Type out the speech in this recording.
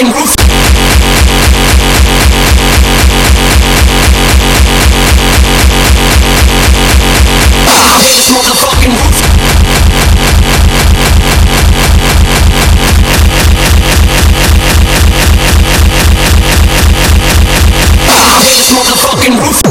I'll hit this motherfucking roof. I'll motherfucking roof.